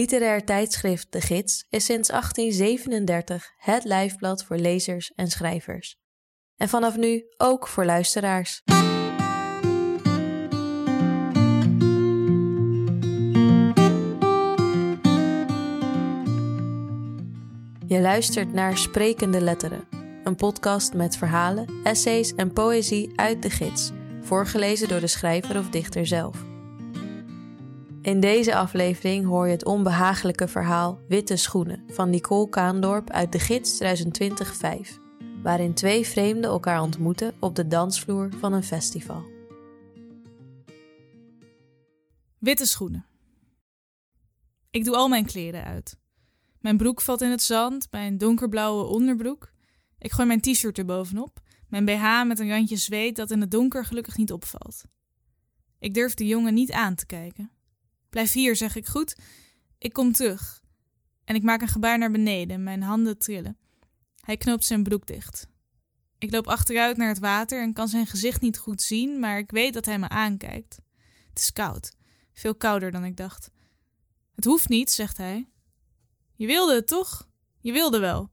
Literair tijdschrift De Gids is sinds 1837 het lijfblad voor lezers en schrijvers. En vanaf nu ook voor luisteraars. Je luistert naar Sprekende Letteren, een podcast met verhalen, essays en poëzie uit de gids, voorgelezen door de schrijver of dichter zelf. In deze aflevering hoor je het onbehagelijke verhaal Witte Schoenen van Nicole Kaandorp uit de gids 2020-5, waarin twee vreemden elkaar ontmoeten op de dansvloer van een festival. Witte schoenen. Ik doe al mijn kleren uit. Mijn broek valt in het zand, mijn donkerblauwe onderbroek. Ik gooi mijn t-shirt er bovenop, mijn BH met een randje zweet dat in het donker gelukkig niet opvalt. Ik durf de jongen niet aan te kijken. Blijf hier, zeg ik goed. Ik kom terug. En ik maak een gebaar naar beneden, mijn handen trillen. Hij knoopt zijn broek dicht. Ik loop achteruit naar het water en kan zijn gezicht niet goed zien, maar ik weet dat hij me aankijkt. Het is koud, veel kouder dan ik dacht. Het hoeft niet, zegt hij. Je wilde het toch? Je wilde wel.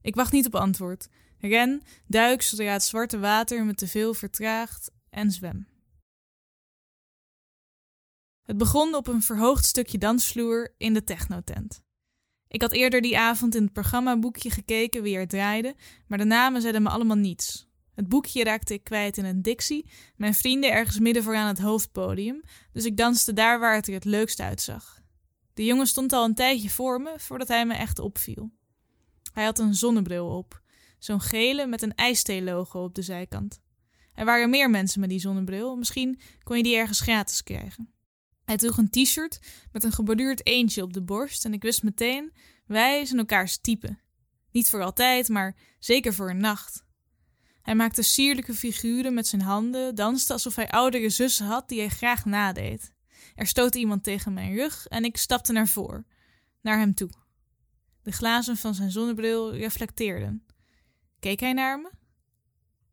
Ik wacht niet op antwoord. Ren, duik zodra het zwarte water me te veel vertraagt en zwem. Het begon op een verhoogd stukje dansvloer in de technotent. Ik had eerder die avond in het programmaboekje gekeken wie er draaide, maar de namen zeiden me allemaal niets. Het boekje raakte ik kwijt in een dictie, mijn vrienden ergens midden vooraan het hoofdpodium, dus ik danste daar waar het er het leukst uitzag. De jongen stond al een tijdje voor me voordat hij me echt opviel. Hij had een zonnebril op, zo'n gele met een ijsthee-logo op de zijkant. Er waren meer mensen met die zonnebril, misschien kon je die ergens gratis krijgen. Hij droeg een t-shirt met een geborduurd eendje op de borst en ik wist meteen, wij zijn elkaars type. Niet voor altijd, maar zeker voor een nacht. Hij maakte sierlijke figuren met zijn handen, danste alsof hij oudere zussen had die hij graag nadeed. Er stootte iemand tegen mijn rug en ik stapte naar voor, naar hem toe. De glazen van zijn zonnebril reflecteerden. Keek hij naar me?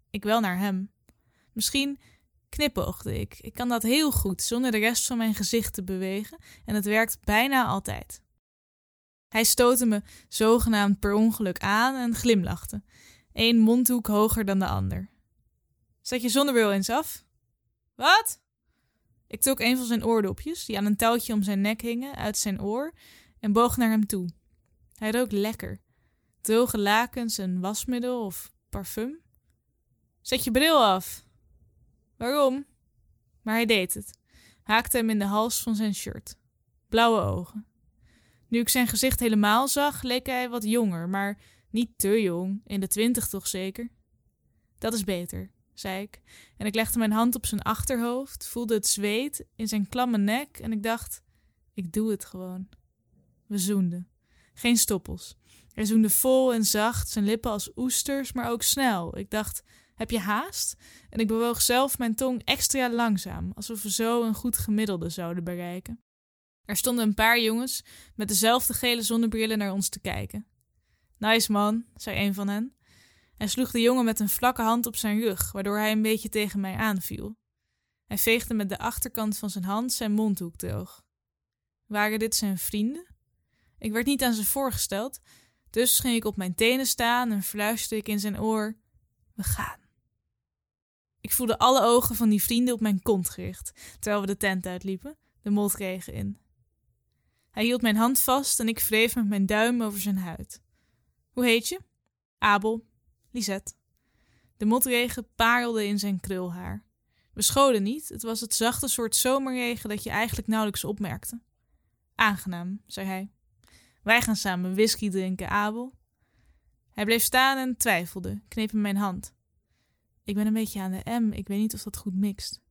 Ik wel naar hem. Misschien knipoogde ik. Ik kan dat heel goed, zonder de rest van mijn gezicht te bewegen, en het werkt bijna altijd. Hij stootte me zogenaamd per ongeluk aan en glimlachte, één mondhoek hoger dan de ander. Zet je zonnebril eens af. Wat? Ik trok een van zijn oordopjes, die aan een touwtje om zijn nek hingen, uit zijn oor en boog naar hem toe. Hij rook lekker. Droge lakens en wasmiddel of parfum. Zet je bril af. Waarom? Maar hij deed het. Haakte hem in de hals van zijn shirt. Blauwe ogen. Nu ik zijn gezicht helemaal zag, leek hij wat jonger, maar niet te jong, in de twintig toch zeker? Dat is beter, zei ik, en ik legde mijn hand op zijn achterhoofd, voelde het zweet in zijn klamme nek en ik dacht: ik doe het gewoon. We zoenden. Geen stoppels. Hij zoende vol en zacht, zijn lippen als oesters, maar ook snel. Ik dacht: heb je haast? En ik bewoog zelf mijn tong extra langzaam, alsof we zo een goed gemiddelde zouden bereiken. Er stonden een paar jongens met dezelfde gele zonnebrillen naar ons te kijken. Nice man, zei een van hen. Hij sloeg de jongen met een vlakke hand op zijn rug, waardoor hij een beetje tegen mij aanviel. Hij veegde met de achterkant van zijn hand zijn mondhoek droog. Waren dit zijn vrienden? Ik werd niet aan ze voorgesteld, dus ging ik op mijn tenen staan en fluisterde ik in zijn oor: We gaan. Ik voelde alle ogen van die vrienden op mijn kont gericht, terwijl we de tent uitliepen, de motregen in. Hij hield mijn hand vast en ik wreef met mijn duim over zijn huid. Hoe heet je? Abel. Lisette. De motregen parelde in zijn krulhaar. We scholen niet, het was het zachte soort zomerregen dat je eigenlijk nauwelijks opmerkte. Aangenaam, zei hij. Wij gaan samen whisky drinken, Abel. Hij bleef staan en twijfelde, kneep in mijn hand. Ik ben een beetje aan de M, ik weet niet of dat goed mixt.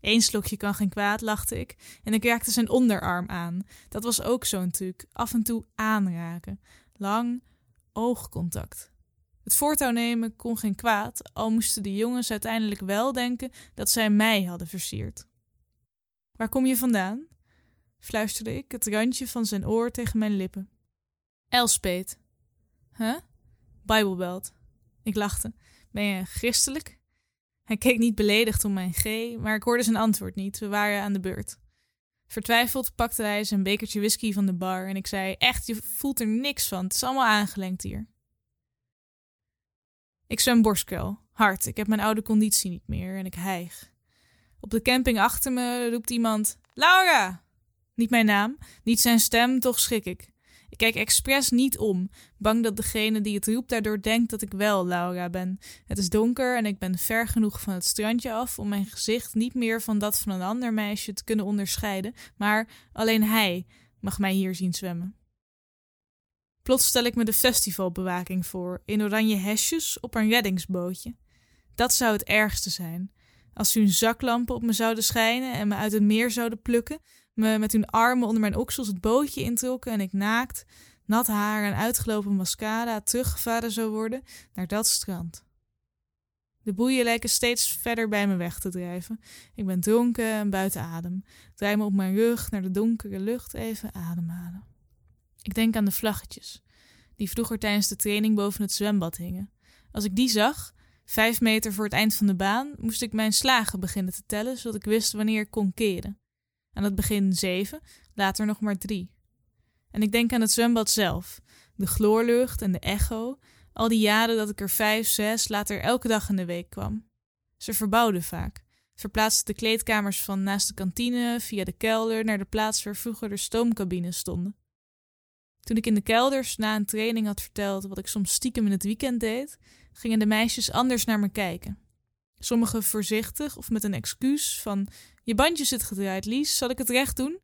Eén slokje kan geen kwaad, lachte ik, en ik raakte zijn onderarm aan. Dat was ook zo'n truc, af en toe aanraken. Lang oogcontact. Het voortouw nemen kon geen kwaad, al moesten de jongens uiteindelijk wel denken dat zij mij hadden versierd. Waar kom je vandaan? fluisterde ik, het randje van zijn oor tegen mijn lippen. Elspet. Huh? Bijbelbelt. Ik lachte. Ben je christelijk? Hij keek niet beledigd om mijn G, maar ik hoorde zijn antwoord niet. We waren aan de beurt. Vertwijfeld pakte hij zijn bekertje whisky van de bar en ik zei: Echt, je voelt er niks van. Het is allemaal aangelengd hier. Ik zwem borstkuil, hard. Ik heb mijn oude conditie niet meer en ik hijg. Op de camping achter me roept iemand: Laura! Niet mijn naam, niet zijn stem, toch schrik ik. Ik kijk expres niet om, bang dat degene die het roept daardoor denkt dat ik wel Laura ben. Het is donker en ik ben ver genoeg van het strandje af om mijn gezicht niet meer van dat van een ander meisje te kunnen onderscheiden, maar alleen hij mag mij hier zien zwemmen. Plots stel ik me de festivalbewaking voor, in oranje hesjes op een reddingsbootje. Dat zou het ergste zijn. Als hun zaklampen op me zouden schijnen en me uit het meer zouden plukken, me met hun armen onder mijn oksels het bootje introkken en ik naakt, nat haar en uitgelopen mascara teruggevaren zou worden naar dat strand. De boeien lijken steeds verder bij me weg te drijven. Ik ben dronken en buiten adem. Draai me op mijn rug naar de donkere lucht even ademhalen. Ik denk aan de vlaggetjes, die vroeger tijdens de training boven het zwembad hingen. Als ik die zag, vijf meter voor het eind van de baan, moest ik mijn slagen beginnen te tellen, zodat ik wist wanneer ik kon keren. Aan het begin zeven, later nog maar drie. En ik denk aan het zwembad zelf, de chloorlucht en de echo, al die jaren dat ik er vijf, zes, later elke dag in de week kwam. Ze verbouwden vaak, verplaatsten de kleedkamers van naast de kantine via de kelder naar de plaats waar vroeger de stoomcabines stonden. Toen ik in de kelders na een training had verteld wat ik soms stiekem in het weekend deed, gingen de meisjes anders naar me kijken. Sommigen voorzichtig of met een excuus van je bandje zit gedraaid, Lies, zal ik het recht doen?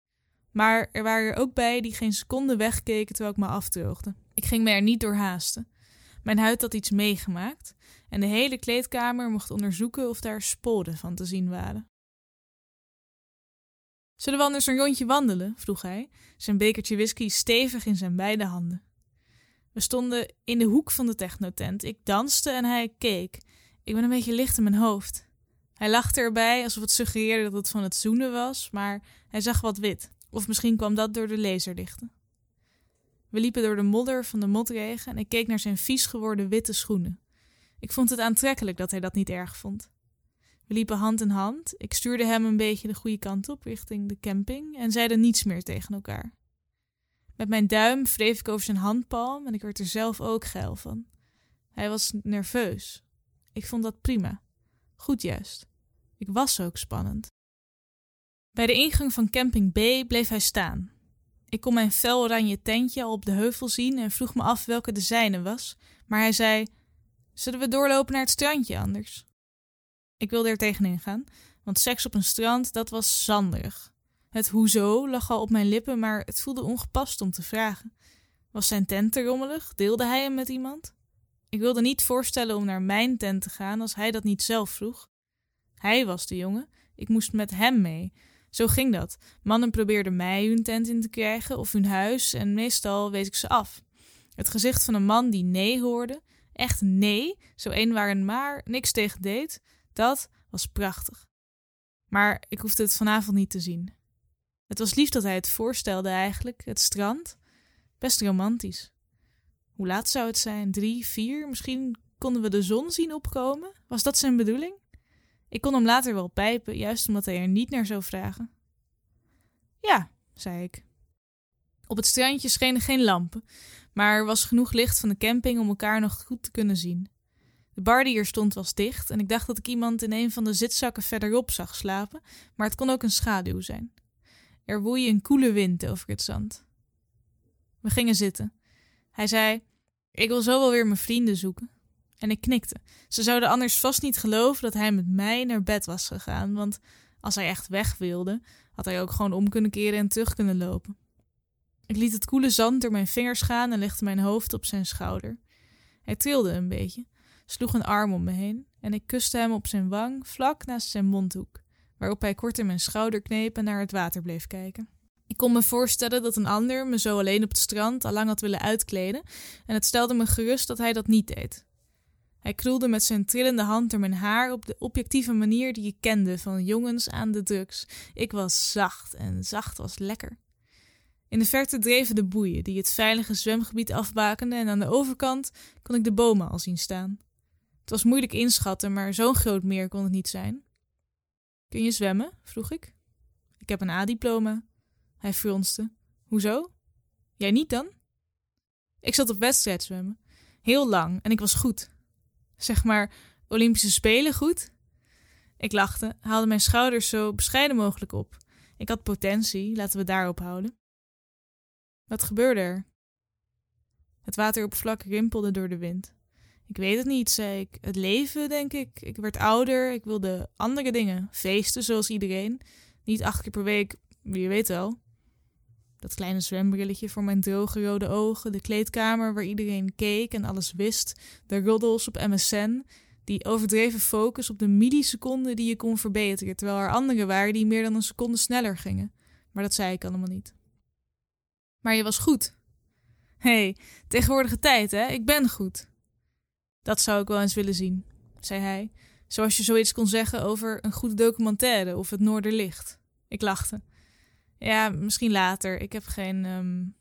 Maar er waren er ook bij die geen seconde wegkeken terwijl ik me afdroogde. Ik ging me er niet door haasten. Mijn huid had iets meegemaakt en de hele kleedkamer mocht onderzoeken of daar sporen van te zien waren. Zullen we anders een rondje wandelen? vroeg hij, zijn bekertje whisky stevig in zijn beide handen. We stonden in de hoek van de technotent. Ik danste en hij keek. Ik ben een beetje licht in mijn hoofd. Hij lachte erbij alsof het suggereerde dat het van het zoenen was, maar hij zag wat wit. Of misschien kwam dat door de laserlichten. We liepen door de modder van de motregen en ik keek naar zijn vies geworden witte schoenen. Ik vond het aantrekkelijk dat hij dat niet erg vond. We liepen hand in hand. Ik stuurde hem een beetje de goede kant op, richting de camping, en zeiden niets meer tegen elkaar. Met mijn duim wreef ik over zijn handpalm en ik werd er zelf ook geil van. Hij was nerveus. Ik vond dat prima. Goed juist. Ik was ook spannend. Bij de ingang van camping B bleef hij staan. Ik kon mijn fel oranje tentje al op de heuvel zien en vroeg me af welke de zijne was, maar hij zei: Zullen we doorlopen naar het strandje anders? Ik wilde er tegenin gaan, want seks op een strand, dat was zanderig. Het hoezo lag al op mijn lippen, maar het voelde ongepast om te vragen. Was zijn tent te rommelig? Deelde hij hem met iemand? Ik wilde niet voorstellen om naar mijn tent te gaan als hij dat niet zelf vroeg. Hij was de jongen, ik moest met hem mee. Zo ging dat. Mannen probeerden mij hun tent in te krijgen of hun huis en meestal wees ik ze af. Het gezicht van een man die nee hoorde, echt nee, zo een waar een maar niks tegen deed, dat was prachtig. Maar ik hoefde het vanavond niet te zien. Het was lief dat hij het voorstelde eigenlijk, het strand. Best romantisch. Hoe laat zou het zijn? Drie, vier? Misschien konden we de zon zien opkomen? Was dat zijn bedoeling? Ik kon hem later wel pijpen, juist omdat hij er niet naar zou vragen. Ja, zei ik. Op het strandje schenen geen lampen, maar er was genoeg licht van de camping om elkaar nog goed te kunnen zien. De bar die hier stond was dicht en ik dacht dat ik iemand in een van de zitzakken verderop zag slapen, maar het kon ook een schaduw zijn. Er woei een koele wind over het zand. We gingen zitten. Hij zei: Ik wil zo wel weer mijn vrienden zoeken. En ik knikte. Ze zouden anders vast niet geloven dat hij met mij naar bed was gegaan, want als hij echt weg wilde, had hij ook gewoon om kunnen keren en terug kunnen lopen. Ik liet het koele zand door mijn vingers gaan en legde mijn hoofd op zijn schouder. Hij trilde een beetje, sloeg een arm om me heen en ik kuste hem op zijn wang vlak naast zijn mondhoek, waarop hij kort in mijn schouder kneep en naar het water bleef kijken. Ik kon me voorstellen dat een ander me zo alleen op het strand al lang had willen uitkleden en het stelde me gerust dat hij dat niet deed. Hij kroelde met zijn trillende hand door mijn haar op de objectieve manier die ik kende van jongens aan de drugs. Ik was zacht en zacht was lekker. In de verte dreven de boeien die het veilige zwemgebied afbakenden en aan de overkant kon ik de bomen al zien staan. Het was moeilijk inschatten, maar zo'n groot meer kon het niet zijn. Kun je zwemmen? vroeg ik. Ik heb een A-diploma. Hij fronste. Hoezo? Jij niet dan? Ik zat op wedstrijdzwemmen. Heel lang en ik was goed. Zeg maar, Olympische Spelen goed? Ik lachte, haalde mijn schouders zo bescheiden mogelijk op. Ik had potentie, laten we daarop houden. Wat gebeurde er? Het wateroppervlak rimpelde door de wind. Ik weet het niet, zei ik. Het leven, denk ik. Ik werd ouder, ik wilde andere dingen. Feesten, zoals iedereen. Niet acht keer per week, je weet wel. Dat kleine zwembrilletje voor mijn droge rode ogen, de kleedkamer waar iedereen keek en alles wist, de roddels op MSN, die overdreven focus op de milliseconden die je kon verbeteren, terwijl er anderen waren die meer dan een seconde sneller gingen. Maar dat zei ik allemaal niet. Maar je was goed. Hé, hey, tegenwoordige tijd, hè? Ik ben goed. Dat zou ik wel eens willen zien, zei hij, zoals je zoiets kon zeggen over een goede documentaire of het Noorderlicht. Ik lachte. Ja, misschien later. Ik heb geen. Um...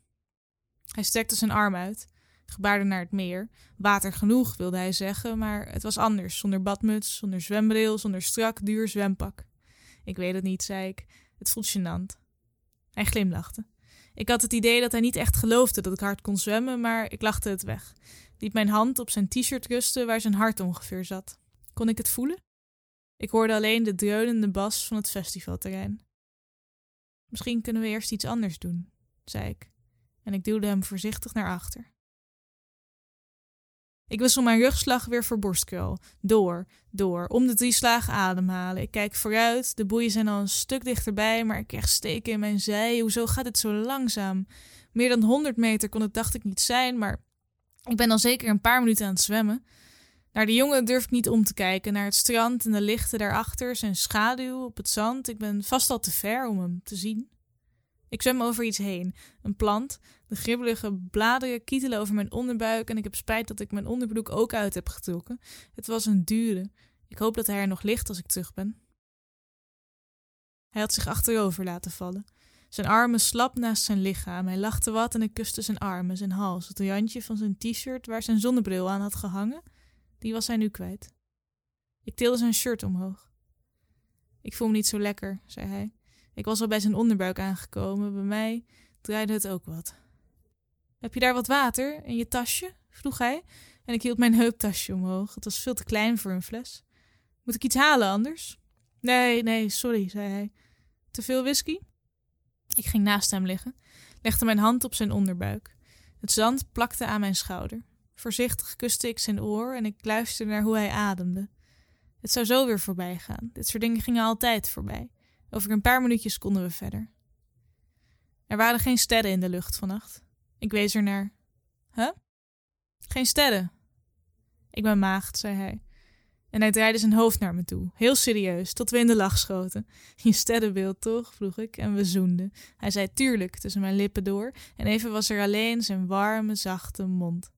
Hij strekte zijn arm uit, gebaarde naar het meer. Water genoeg, wilde hij zeggen, maar het was anders. Zonder badmuts, zonder zwembril, zonder strak, duur zwempak. Ik weet het niet, zei ik. Het voelt gênant. Hij glimlachte. Ik had het idee dat hij niet echt geloofde dat ik hard kon zwemmen, maar ik lachte het weg. Liet mijn hand op zijn t-shirt rusten waar zijn hart ongeveer zat. Kon ik het voelen? Ik hoorde alleen de dreunende bas van het festivalterrein. Misschien kunnen we eerst iets anders doen, zei ik, en ik duwde hem voorzichtig naar achter. Ik wissel mijn rugslag weer voor borstkrul. Door, door, om de drie slagen ademhalen. Ik kijk vooruit, de boeien zijn al een stuk dichterbij, maar ik krijg steken in mijn zij. Hoezo gaat het zo langzaam? Meer dan 100 meter kon het dacht ik niet zijn, maar ik ben al zeker een paar minuten aan het zwemmen. Naar de jongen durf ik niet om te kijken, naar het strand en de lichten daarachter, zijn schaduw op het zand. Ik ben vast al te ver om hem te zien. Ik zwem over iets heen, een plant. De gribbelige bladeren kietelen over mijn onderbuik en ik heb spijt dat ik mijn onderbroek ook uit heb getrokken. Het was een dure. Ik hoop dat hij er nog ligt als ik terug ben. Hij had zich achterover laten vallen. Zijn armen slap naast zijn lichaam. Hij lachte wat en ik kuste zijn armen, zijn hals, het randje van zijn t-shirt waar zijn zonnebril aan had gehangen die was hij nu kwijt. Ik tilde zijn shirt omhoog. Ik voel me niet zo lekker, zei hij. Ik was al bij zijn onderbuik aangekomen. Bij mij draaide het ook wat. Heb je daar wat water in je tasje? vroeg hij. En ik hield mijn heuptasje omhoog. Het was veel te klein voor een fles. Moet ik iets halen anders? Nee, nee, sorry, zei hij. Te veel whisky? Ik ging naast hem liggen, legde mijn hand op zijn onderbuik. Het zand plakte aan mijn schouder. Voorzichtig kuste ik zijn oor en ik luisterde naar hoe hij ademde. Het zou zo weer voorbij gaan. Dit soort dingen gingen altijd voorbij. Over een paar minuutjes konden we verder. Er waren geen sterren in de lucht vannacht. Ik wees er naar. Huh? Geen sterren. Ik ben maagd, zei hij. En hij draaide zijn hoofd naar me toe, heel serieus, tot we in de lach schoten. Je sterrenbeeld, toch? vroeg ik en we zoenden. Hij zei tuurlijk tussen mijn lippen door en even was er alleen zijn warme, zachte mond.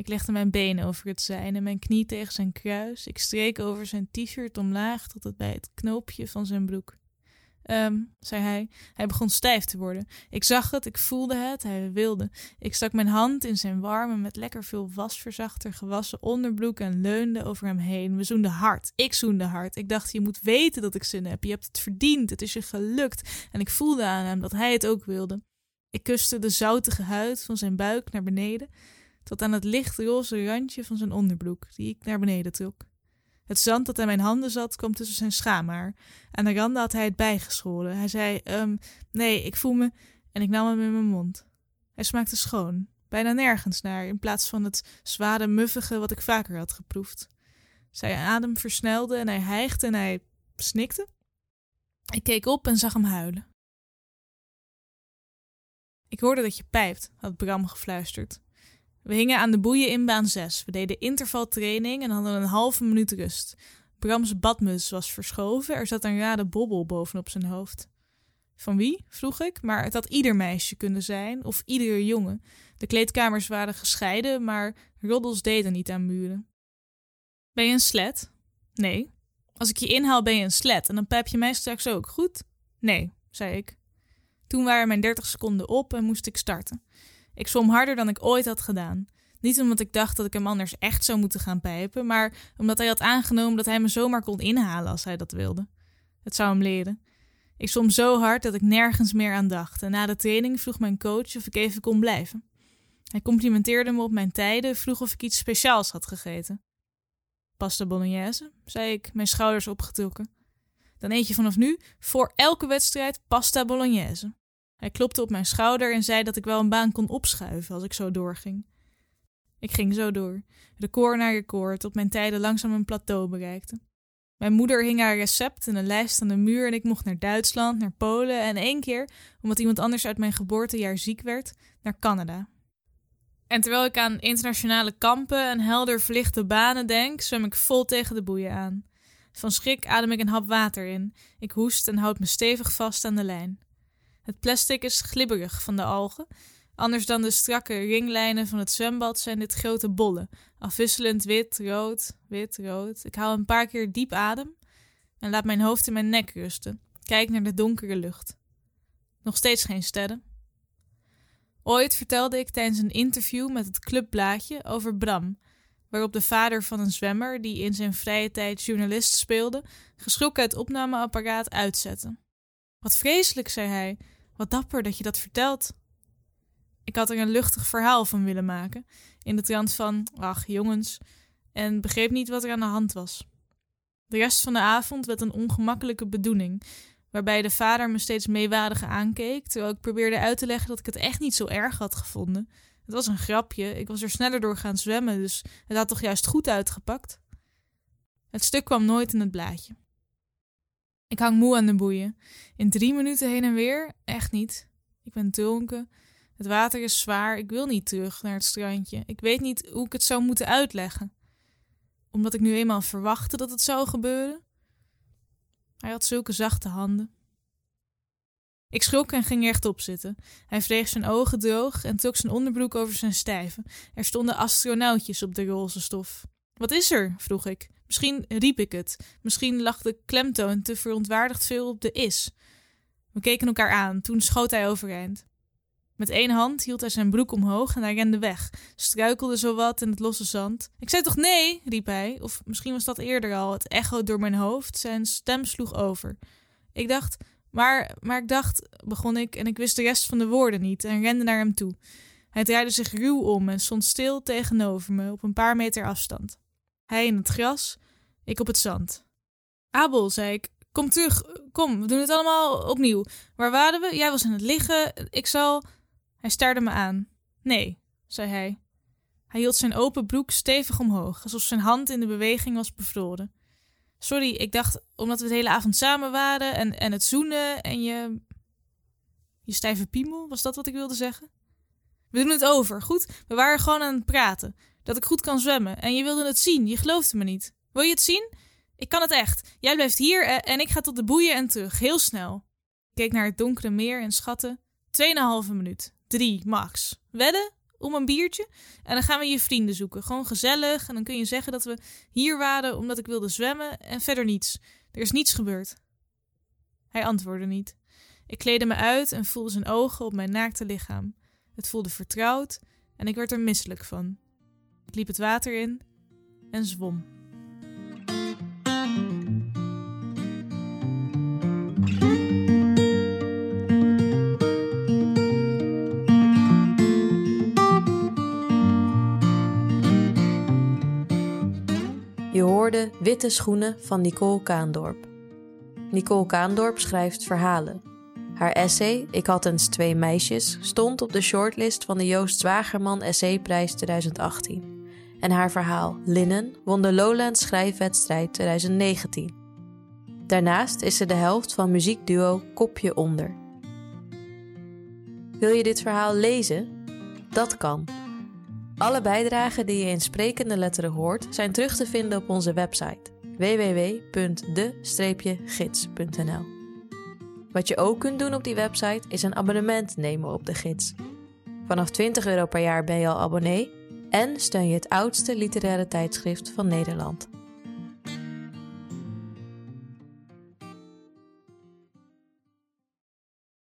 Ik legde mijn benen over het zijn en mijn knie tegen zijn kruis. Ik streek over zijn t-shirt omlaag tot het bij het knoopje van zijn broek. Um, zei hij. Hij begon stijf te worden. Ik zag het, ik voelde het, hij wilde. Ik stak mijn hand in zijn warme, met lekker veel wasverzachter gewassen onderbroek en leunde over hem heen. We zoenden hard. Ik zoende hard. Ik dacht, je moet weten dat ik zin heb. Je hebt het verdiend. Het is je gelukt. En ik voelde aan hem dat hij het ook wilde. Ik kuste de zoutige huid van zijn buik naar beneden tot aan het lichtroze randje van zijn onderbroek, die ik naar beneden trok. Het zand dat aan mijn handen zat, kwam tussen zijn schaamhaar. Aan de randen had hij het bijgeschoren. Hij zei, um, nee, ik voel me... En ik nam hem in mijn mond. Hij smaakte schoon, bijna nergens naar, in plaats van het zware, muffige wat ik vaker had geproefd. Zijn adem versnelde en hij hijgde en hij snikte. Ik keek op en zag hem huilen. Ik hoorde dat je pijpt, had Bram gefluisterd. We hingen aan de boeien in baan 6. We deden intervaltraining en hadden een halve minuut rust. Brams badmuts was verschoven, er zat een rade bobbel bovenop zijn hoofd. Van wie? vroeg ik, maar het had ieder meisje kunnen zijn, of iedere jongen. De kleedkamers waren gescheiden, maar roddels deden niet aan muren. Ben je een slet? Nee. Als ik je inhaal, ben je een slet en dan pijp je mij straks ook, goed? Nee, zei ik. Toen waren mijn dertig seconden op en moest ik starten. Ik zwom harder dan ik ooit had gedaan. Niet omdat ik dacht dat ik hem anders echt zou moeten gaan pijpen, maar omdat hij had aangenomen dat hij me zomaar kon inhalen als hij dat wilde. Het zou hem leren. Ik zwom zo hard dat ik nergens meer aan dacht en na de training vroeg mijn coach of ik even kon blijven. Hij complimenteerde me op mijn tijden, vroeg of ik iets speciaals had gegeten. Pasta bolognese, zei ik, mijn schouders opgetrokken. Dan eet je vanaf nu voor elke wedstrijd pasta bolognese. Hij klopte op mijn schouder en zei dat ik wel een baan kon opschuiven als ik zo doorging. Ik ging zo door, record na record, tot mijn tijden langzaam een plateau bereikten. Mijn moeder hing haar recept en een lijst aan de muur en ik mocht naar Duitsland, naar Polen en één keer, omdat iemand anders uit mijn geboortejaar ziek werd, naar Canada. En terwijl ik aan internationale kampen en helder verlichte banen denk, zwem ik vol tegen de boeien aan. Van schrik adem ik een hap water in. Ik hoest en houd me stevig vast aan de lijn. Het plastic is glibberig van de algen. Anders dan de strakke ringlijnen van het zwembad zijn dit grote bollen, afwisselend wit, rood, wit, rood. Ik haal een paar keer diep adem en laat mijn hoofd in mijn nek rusten. Kijk naar de donkere lucht. Nog steeds geen sterren. Ooit vertelde ik tijdens een interview met het clubblaadje over Bram, waarop de vader van een zwemmer, die in zijn vrije tijd journalist speelde, geschrokken het opnameapparaat uitzette. Wat vreselijk, zei hij. Wat dapper dat je dat vertelt. Ik had er een luchtig verhaal van willen maken, in de trant van, ach jongens, en begreep niet wat er aan de hand was. De rest van de avond werd een ongemakkelijke bedoeling, waarbij de vader me steeds meewarig aankeek, terwijl ik probeerde uit te leggen dat ik het echt niet zo erg had gevonden. Het was een grapje, ik was er sneller door gaan zwemmen, dus het had toch juist goed uitgepakt. Het stuk kwam nooit in het blaadje. Ik hang moe aan de boeien. In drie minuten heen en weer? Echt niet. Ik ben dronken. Het water is zwaar. Ik wil niet terug naar het strandje. Ik weet niet hoe ik het zou moeten uitleggen. Omdat ik nu eenmaal verwachtte dat het zou gebeuren? Hij had zulke zachte handen. Ik schrok en ging rechtop zitten. Hij wreeg zijn ogen droog en trok zijn onderbroek over zijn stijven. Er stonden astronautjes op de roze stof. Wat is er? vroeg ik. Misschien riep ik het. Misschien lag de klemtoon te verontwaardigd veel op de is. We keken elkaar aan. Toen schoot hij overeind. Met één hand hield hij zijn broek omhoog en hij rende weg, struikelde zowat in het losse zand. Ik zei toch nee, riep hij, of misschien was dat eerder al, het echo door mijn hoofd, zijn stem sloeg over. Ik dacht, maar, maar ik dacht, begon ik, en ik wist de rest van de woorden niet en rende naar hem toe. Hij draaide zich ruw om en stond stil tegenover me op een paar meter afstand. Hij in het gras, ik op het zand. Abel, zei ik, kom terug, kom, we doen het allemaal opnieuw. Waar waren we? Jij was aan het liggen, ik zal. Hij staarde me aan. Nee, zei hij. Hij hield zijn open broek stevig omhoog, alsof zijn hand in de beweging was bevroren. Sorry, ik dacht omdat we de hele avond samen waren en, en het zoenen en je. Je stijve piemel, was dat wat ik wilde zeggen? We doen het over, goed? We waren gewoon aan het praten. Dat ik goed kan zwemmen. En je wilde het zien, je geloofde me niet. Wil je het zien? Ik kan het echt. Jij blijft hier en ik ga tot de boeien en terug, heel snel. Ik keek naar het donkere meer en schatte. Tweeënhalve minuut. Drie, max. Wedden? Om een biertje? En dan gaan we je vrienden zoeken. Gewoon gezellig. En dan kun je zeggen dat we hier waren omdat ik wilde zwemmen en verder niets. Er is niets gebeurd. Hij antwoordde niet. Ik kleedde me uit en voelde zijn ogen op mijn naakte lichaam. Het voelde vertrouwd en ik werd er misselijk van. Ik liep het water in en zwom. Je hoorde Witte Schoenen van Nicole Kaandorp. Nicole Kaandorp schrijft verhalen. Haar essay Ik had eens twee meisjes stond op de shortlist van de Joost Zwagerman Essayprijs 2018. En haar verhaal Linnen won de Lowland Schrijfwedstrijd 2019. Daarnaast is ze de helft van muziekduo Kopje Onder. Wil je dit verhaal lezen? Dat kan. Alle bijdragen die je in sprekende letteren hoort zijn terug te vinden op onze website www.de-gids.nl. Wat je ook kunt doen op die website is een abonnement nemen op de gids. Vanaf 20 euro per jaar ben je al abonnee en steun je het oudste literaire tijdschrift van Nederland.